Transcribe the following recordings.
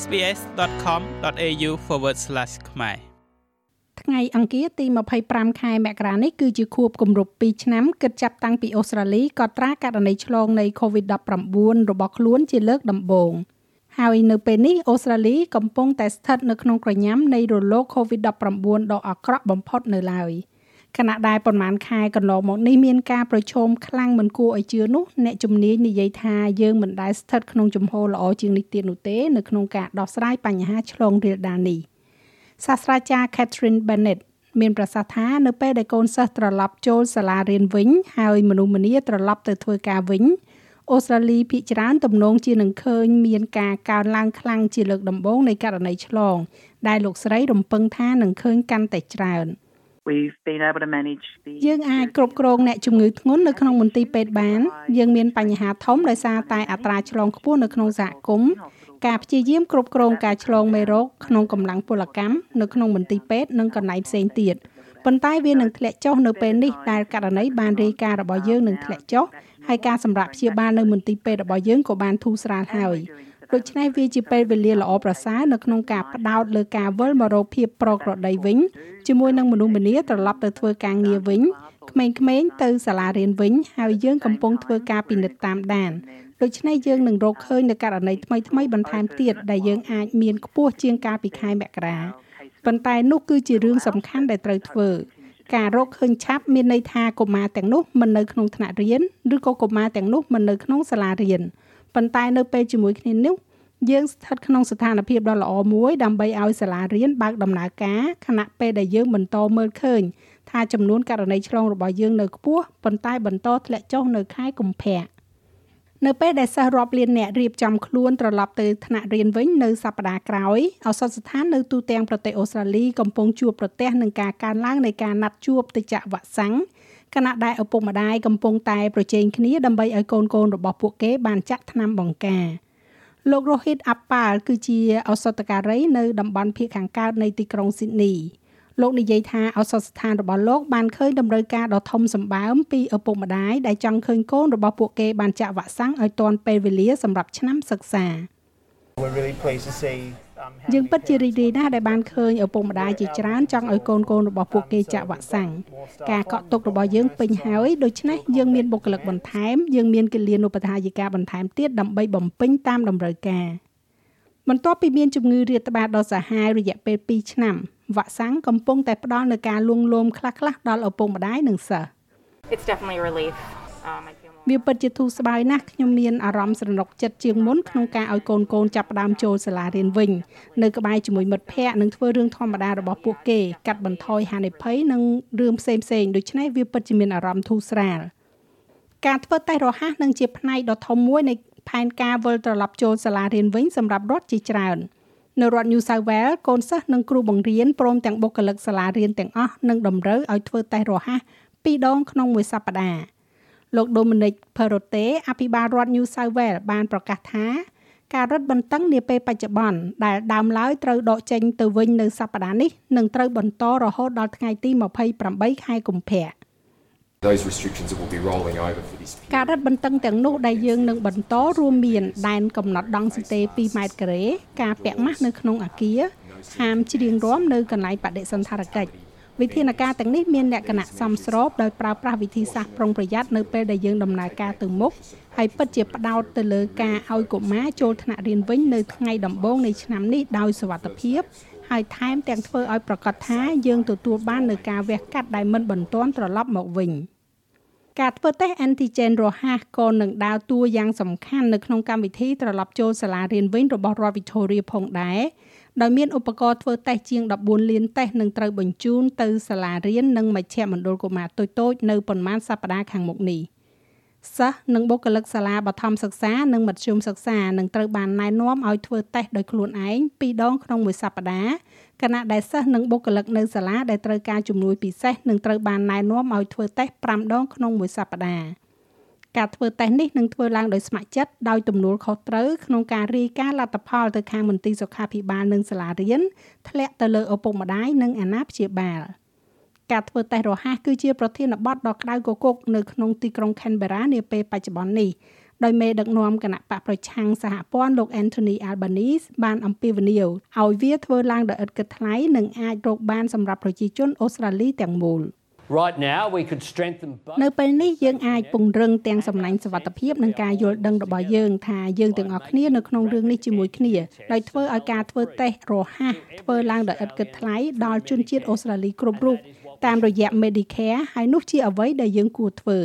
sbs.com.au/ ខ្មែរថ្ងៃអង្គារទី25ខែមករានេះគឺជាខួបគម្រប់2ឆ្នាំគិតចាប់តាំងពីអូស្ត្រាលីកត់ត្រាករណីឆ្លងនៃ COVID-19 របស់ខ្លួនជាលើកដំបូងហើយនៅពេលនេះអូស្ត្រាលីកំពុងតែស្ថិតនៅក្នុងក្រញាំនៃរលក COVID-19 ដ៏អាក្រក់បំផុតនៅឡើយ ខណៈដែលប្រមាណខែកន្លងមកនេះមានការប្រឈមខ្លាំងមិនគួរឲ្យជឿនោះអ្នកជំនាញនិយាយថាយើងមិនដែលស្ថិតក្នុងជំហរល្អជាងនេះទៀតនោះទេនៅក្នុងការដោះស្រាយបញ្ហាឆ្លងរាលដាលនេះសាស្ត្រាចារ្យ Catherine Bennett មានប្រសាសន៍ថានៅពេលដែលកូនសិស្សត្រឡប់ចូលសាលារៀនវិញ ហើយមនុស្សម្នាត្រឡប់ទៅធ្វើការវិញអូស្ត្រាលីភាគច្រើនទំនងជានឹងឃើញមានការកើនឡើងខ្លាំងជាលើកដំបូងនៃករណីឆ្លង ដែលលោកស្រីរំពឹងថានឹងឃើញកាន់តែច្រើន We've been able to manage the យើងអាចគ្រប់គ្រងអ្នកជំងឺធ្ងន់នៅក្នុងមន្ទីរពេទ្យបានយើងមានបញ្ហាធំដោយសារតែអត្រាឆ្លងខ្ពស់នៅក្នុងសហគមន៍ការព្យាយាមគ្រប់គ្រងការឆ្លងមេរោគក្នុងកម្លាំងពលកម្មនៅក្នុងមន្ទីរពេទ្យនិងកន្លែងផ្សេងទៀតប៉ុន្តែវានឹងធ្លាក់ចុះនៅពេលនេះដែលករណីបានរាយការណ៍របស់យើងនឹងធ្លាក់ចុះហើយការសម្រាប់ព្យាបាលនៅមន្ទីរពេទ្យរបស់យើងក៏បានធូរស្រាលហើយ ដូច្នេះវាជាពេលវេលាល្អប្រសើរនៅក្នុងការផ្ដោតលើការវិលមករកភាពប្រក្រតីវិញជាមួយនឹងមនុស្សម្នាត្រឡប់ទៅធ្វើការងារវិញក្មេងៗទៅសាលារៀនវិញ ហើយយើងកំពុងធ្វើការពិនិត្យតាមដានដូច្នេះយើងនឹងរកឃើញនៅករណីថ្មីថ្មីបន្ថែមទៀតដែលយើងអាចមានខ្ពស់ជាងកាលពីខែមករាប៉ុន្តែនោះគឺជារឿងសំខាន់ដែលត្រូវធ្វើការរកឃើញឆាប់មានន័យថាកុមារទាំងនោះមិននៅក្នុងថ្នាក់រៀនឬក៏កុមារទាំងនោះមិននៅក្នុងសាលារៀន ប៉ុន្តែនៅពេលជាមួយគ្នានេះយើងស្ថិតក្នុងស្ថានភាពដ៏ល្អមួយដើម្បីឲ្យសាលារៀនបើកដំណើរការខណៈពេលដែលយើងបន្តមើលឃើញថាចំនួនករណីឆ្លងរបស់យើងនៅខ្ពស់ប៉ុន្តែបន្តធ្លាក់ចុះនៅខែកុម្ភៈនៅពេលដែលសិស្សរាប់លានអ្នករៀបចំខ្លួនត្រឡប់ទៅថ្នាក់រៀនវិញនៅសប្តាហ៍ក្រោយឱសថស្ថាននៅទូទាំងប្រទេសអូស្ត្រាលីកំពុងជួបប្រទះនឹងការកើនឡើងនៃការណាត់ជួបទៅចាក់វ៉ាក់សាំង ខណៈដែលឪពុកម្ដាយកំពុងតែប្រជែងគ្នាដើម្បីឲ្យកូនកូនរបស់ពួកគេបានចាក់ថ្នាំបង្ការលោករ៉ូហីតអាប៉ាល់គឺជាឱសថការីនៅតំបន់ភៀកខាងកើតនៃទីក្រុងស៊ីដនីលោកនិយាយថាឱសថស្ថានរបស់លោកបានឃើញតម្រូវការដ៏ធំសម្បើមពីឪពុកម្ដាយដែលចង់ឃើញកូនរបស់ពួកគេបានចាក់វ៉ាក់សាំងឲ្យទាន់ពេលវេលាសម្រាប់ឆ្នាំសិក្សា We're really pleased to see យើងពិតជារីករាយណាស់ដែលបានឃើញឪពុកម្ដាយជាច្រើនចង់ឲ្យកូនកូនរបស់ពួកគេចាក់វ៉ាក់សាំងការកក់ទុករបស់យើងពេញហើយដូច្នេះយើងមានបុគ្គលិកបន្ថែមយើងមានគិលានុបដ្ឋាយិកាបន្ថែមទៀតដើម្បីបំពេញតាមតម្រូវការបន្ទាប់ពីមានជំងឺរាតត្បាតដ៏សាហាវរយៈពេល2ឆ្នាំវ៉ាក់សាំងកំពុងតែផ្ដល់នូវការលួងលោមខ្លះៗដល់ឪពុកម្ដាយនិងសិស្ស It's definitely a relief. Um, I feel more វាពិតជាធូរស្បើយណាស់ខ្ញុំមានអារម្មណ៍ស្រណុកចិត្តជាងមុនក្នុងការឲ្យកូនកូនចាប់ផ្ដើមចូលសាលារៀនវិញនៅក្បែរជាមួយមិត្តភ័ក្តិនិងធ្វើរឿងធម្មតារបស់ពួកគេកាត់បន្ថយហានិភ័យនិងរឿងផ្សេងផ្សេងៗដូច្នេះវាពិតជាមានអារម្មណ៍ធូរស្រាលការធ្វើតេស្តរហ័សនឹងជាផ្នែកដ៏ធំមួយនៃផែនការវិលត្រឡប់ចូលសាលារៀនវិញសម្រាប់រដ្ឋជាច្រើននៅរដ្ឋ New South Wales កូនសិស្សនិងគ្រូបង្រៀនព្រមទាំងបុគ្គលិកសាលារៀនទាំងអស់នឹងតម្រូវឲ្យធ្វើតេស្តរហ័សពីរដងក្នុងមួយសប្តាហ៍ លោក Dominic Perrottet អភិបាលរដ្ឋ New South Wales បានប្រកាសថាការរឹតបន្តឹងនាពេលបច្ចុប្បន្នដែលដើមឡើយត្រូវដកចេញទៅវិញនៅសប្តាហ៍នេះនឹងត្រូវបន្តរហូតដល់ថ្ងៃទី28ខែកុម្ភៈ Those restrictions that will be rolling over for this period. ការរឹតបន្តឹងទាំងនោះដែលយើងនឹងបន្តរួមមានដែនកំណត់ដង់ស៊ីតេ2ម៉ែត្រការ៉េការពាក់ម៉ាស់នៅក្នុងអាគារហាមច្រៀងរាំនៅកន្លែងបដិសណ្ឋារកិច្ច វិធានការទាំងនេះមានលក្ខណៈសមស្របដោយប្រើប្រាស់វិធីសាស្ត្រប្រុងប្រយ័ត្ននៅពេលដែលយើងដំណើរការទៅមុខហើយពិតជាផ្ដោតទៅលើការឲ្យកុមារចូលថ្នាក់រៀនវិញនៅថ្ងៃដំបូងនៃឆ្នាំនេះដោយសុវត្ថិភាពហើយថែមទាំងធ្វើឲ្យប្រកាសថាយើងទទួលបាននូវការវះកាត់ដែលមិនបន្ទាន់ត្រឡប់មកវិញ។ការធ្វើតេស្ត antigen រហ័សក៏នឹងដើរតួយ៉ាងសំខាន់នៅក្នុងកម្មវិធីត្រឡប់ចូលសាលារៀនវិញរបស់រដ្ឋ Victoria ផងដែរ ដោយមានឧបករណ៍ធ្វើតេស្តជាង14លានតេស្តនឹងត្រូវបញ្ជូនទៅសាលារៀននិងមជ្ឈមណ្ឌលកុមារតូចៗនៅប៉ុន្មានសប្តាហ៍ខាងមុខនេះសិស្សនិងបុគ្គលិកសាលាបឋមសិក្សានិងមធ្យមសិក្សានឹងត្រូវបានណែនាំឲ្យធ្វើតេស្តដោយខ្លួនឯង2ដងក្នុងមួយសប្តាហ៍ខណៈដែលសិស្សនិងបុគ្គលិកនៅសាលាដែលត្រូវការជំនួយពិសេសនឹងត្រូវបានណែនាំឲ្យធ្វើតេស្ត5ដងក្នុងមួយសប្តាហ៍ ការធ្វើតេស្តនេះនឹងធ្វើឡើងដោយស្ម័គ្រចិត្តដោយទំនួលខុសត្រូវក្នុងការរាយការណ៍លទ្ធផលទៅខាងមន្ទីរសុខាភិបាលនិងសាលារៀនធ្លាក់ទៅលើឪពុកម្ដាយនិងអាណាព្យាបាលការធ្វើតេស្តរហ័សគឺជាប្រធានបទដ៏ក្តៅគគុកនៅក្នុងទីក្រុង Canberra នាពេលបច្ចុប្បន្ននេះដោយមេដឹកនាំគណៈបកប្រឆាំងសហព័ន្ធលោក Anthony Albanese បានអំពាវនាវឲ្យវាធ្វើឡើងដោយឥតគិតថ្លៃនិងអាចរកបានសម្រាប់ប្រជាជនអូស្ត្រាលីទាំងមូល Right now we could strengthen both នៅពេលនេះយើងអាចពង្រឹងទាំងសំណាញ់សវត្ថិភាពនិងការយល់ដឹងរបស់យើងថាយើងទាំងអស់គ្នានៅក្នុងរឿងនេះជាមួយគ្នាដោយធ្វើឲ្យការធ្វើតេស្តរហ័សធ្វើឡើងដោយឥតគិតថ្លៃដល់ជនជាតិអូស្ត្រាលីគ្រប់រូបតាមរយៈ Medicare ហើយនោះជាអ្វីដែលយើងគួរធ្វើ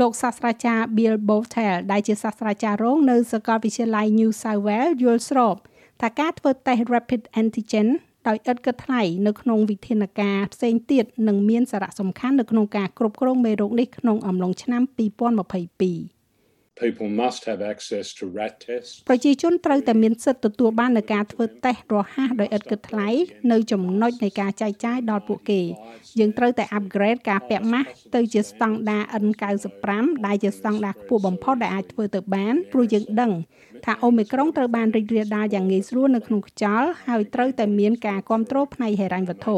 លោកសាស្ត្រាចារ្យ Bill Bowtel ដែលជាសាស្ត្រាចារ្យរងនៅសាកលវិទ្យាល័យ New South Wales យល់ស្របថាការធ្វើតេស្ត Rapid Antigen ដោយឥតគិតថ្លៃនៅក្នុងវិធានការផ្សេងទៀតនឹងមានសារៈសំខាន់នៅក្នុងការគ្រប់គ្រងមេរោគនេះក្នុងអំឡុងឆ្នាំ2022 people must have access to rat tests ប្រជាជនត្រូវតែមានសិទ្ធិទទួលបាននូវការធ្វើតេស្តរហ័សដោយឥតគិតថ្លៃនៅចំណុចនៃការចែកចាយដល់ពួកគេយើងត្រូវតែ upgrade ការពាក់ម៉ាស់ទៅជាស្តង់ដារ N95 ដែលជាស្តង់ដារខ្ពស់បំផុតដែលអាចធ្វើទៅបានព្រោះយើងដឹងថាអូមីក្រុងត្រូវបានរីករាលដាលយ៉ាងងាយស្រួលនៅក្នុងខ្យល់ហើយត្រូវតែមានការគ្រប់គ្រងផ្នែកហិរញ្ញវត្ថុ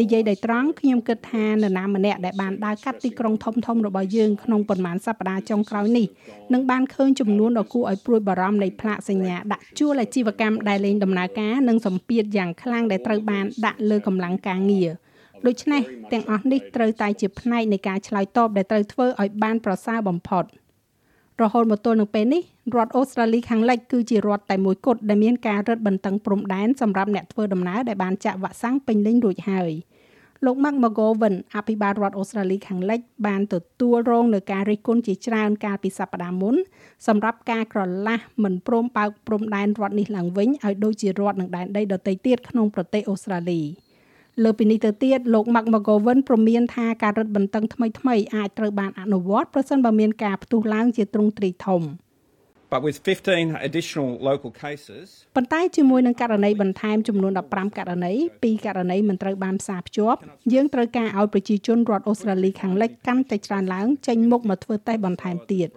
និយាយដោយត្រង់ខ្ញុំគិតថានរណាម្នាក់ដែលបានដើរកាត់ទីក្រុងធំៗរបស់យើងក្នុងប៉ុន្មានសប្តាហ៍ចុងក្រោយនេះនឹងបានឃើញចំនួនដ៏គួរឲ្យព្រួយបារម្ភនៃផ្លាកសញ្ញាដាក់ជួលអាជីវកម្មដែលលែងដំណើរការនិងសម្ពាធយ៉ាងខ្លាំងដែលត្រូវបានដាក់លើកម្លាំងការងារដូច្នេះទាំងអស់នេះត្រូវតែជាផ្នែកនៃការឆ្លើយតបដែលត្រូវធ្វើឲ្យបានប្រសើរបំផុតរហូតមកទល់នឹងពេលនេះរដ្ឋអូស្ត្រាលីខាងលិចគឺជារដ្ឋតែមួយគត់ដែលមានការរឹតបន្តឹងព្រំដែនសម្រាប់អ្នកធ្វើដំណើរដែលបានចាក់វ៉ាក់សាំងពេញលេញរួចហើយ។ លោក Mark McGowan អភិបាលរដ្ឋអូស្ត្រាលីខាងលិចបានទទួលរងនឹងការរិះគន់ជាច្រើនកាលពីសប្តាហ៍មុនសម្រាប់ការក្រឡាស់មិនព្រមបើកព្រំដែនរដ្ឋនេះឡើងវិញឲ្យដូចជារដ្ឋនឹងដែនដីដទៃទៀតក្នុងប្រទេសអូស្ត្រាលីលើពីនេះទៅទៀតលោក Mark McGowan ព្រមានថាការរឹតបន្តឹងថ្មីៗអាចត្រូវបានអនុវត្តប្រសិនបើមានការផ្ទុះឡើងជាទ្រង់ទ្រីធំ។ But with 15 additional local cases ប៉ុន្តែជាមួយនឹងករណីបន្ថែមចំនួន15ករណីពីរករណីមិនត្រូវបានផ្សារភ្ជាប់យើងត្រូវការឲ្យប្រជាជនរដ្ឋអូស្ត្រាលីខាងលិចកាន់តែច្រើនឡើងចេញមុខមកធ្វើតេស្តបន្ថែមទៀត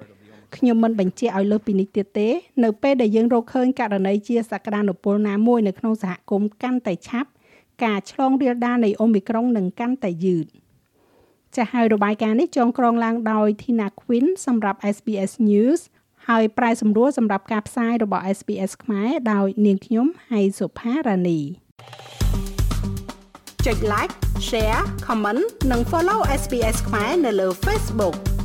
ខ្ញុំមិនបញ្ជាក់ឲ្យលើសពីនេះទៀតទេ នៅពេលដែលយើងរកឃើញករណីជាសក្តានុពលណាមួយនៅក្នុងសហគមន៍កាន់តែឆាប់ការឆ្លងរាលដាលនៃអូមីក្រុងនឹងកាន់តែយឺតចាស់ហើយរបាយការណ៍នេះចងក្រងឡើងដោយ Tina Quinn សម្រាប់ SBS News ហើយប្រែសម្រួលសម្រាប់ការផ្សាយរបស់ SPS ខ្មែរដោយនាងខ្ញុំហៃសុផារ៉ានីចុច like share comment និង follow SPS ខ្មែរនៅលើ Facebook